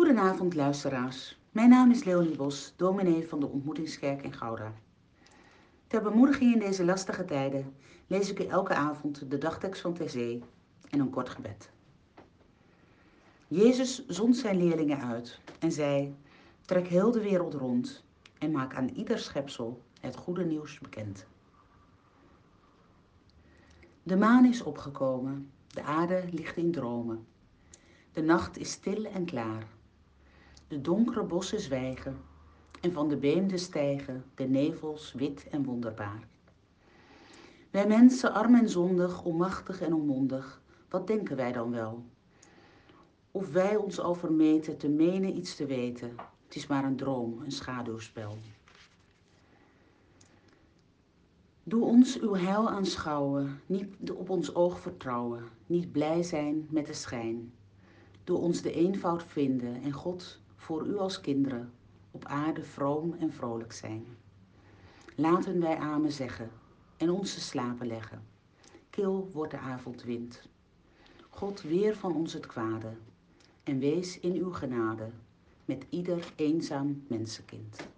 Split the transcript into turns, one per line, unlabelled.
Goedenavond luisteraars. Mijn naam is Leonie Bos, dominee van de Ontmoetingskerk in Gouda. Ter bemoediging in deze lastige tijden lees ik u elke avond de dagtekst van TC en een kort gebed. Jezus zond zijn leerlingen uit en zei: Trek heel de wereld rond en maak aan ieder schepsel het goede nieuws bekend. De maan is opgekomen, de aarde ligt in dromen. De nacht is stil en klaar. De donkere bossen zwijgen en van de beemden stijgen de nevels wit en wonderbaar. Wij mensen, arm en zondig, onmachtig en onmondig, wat denken wij dan wel? Of wij ons al vermeten te menen iets te weten, het is maar een droom, een schaduwspel. Doe ons uw heil aanschouwen, niet op ons oog vertrouwen, niet blij zijn met de schijn. Doe ons de eenvoud vinden en God voor u als kinderen op aarde vroom en vrolijk zijn. Laten wij amen zeggen en onze slapen leggen. Kil wordt de avondwind. God weer van ons het kwade en wees in uw genade met ieder eenzaam mensenkind.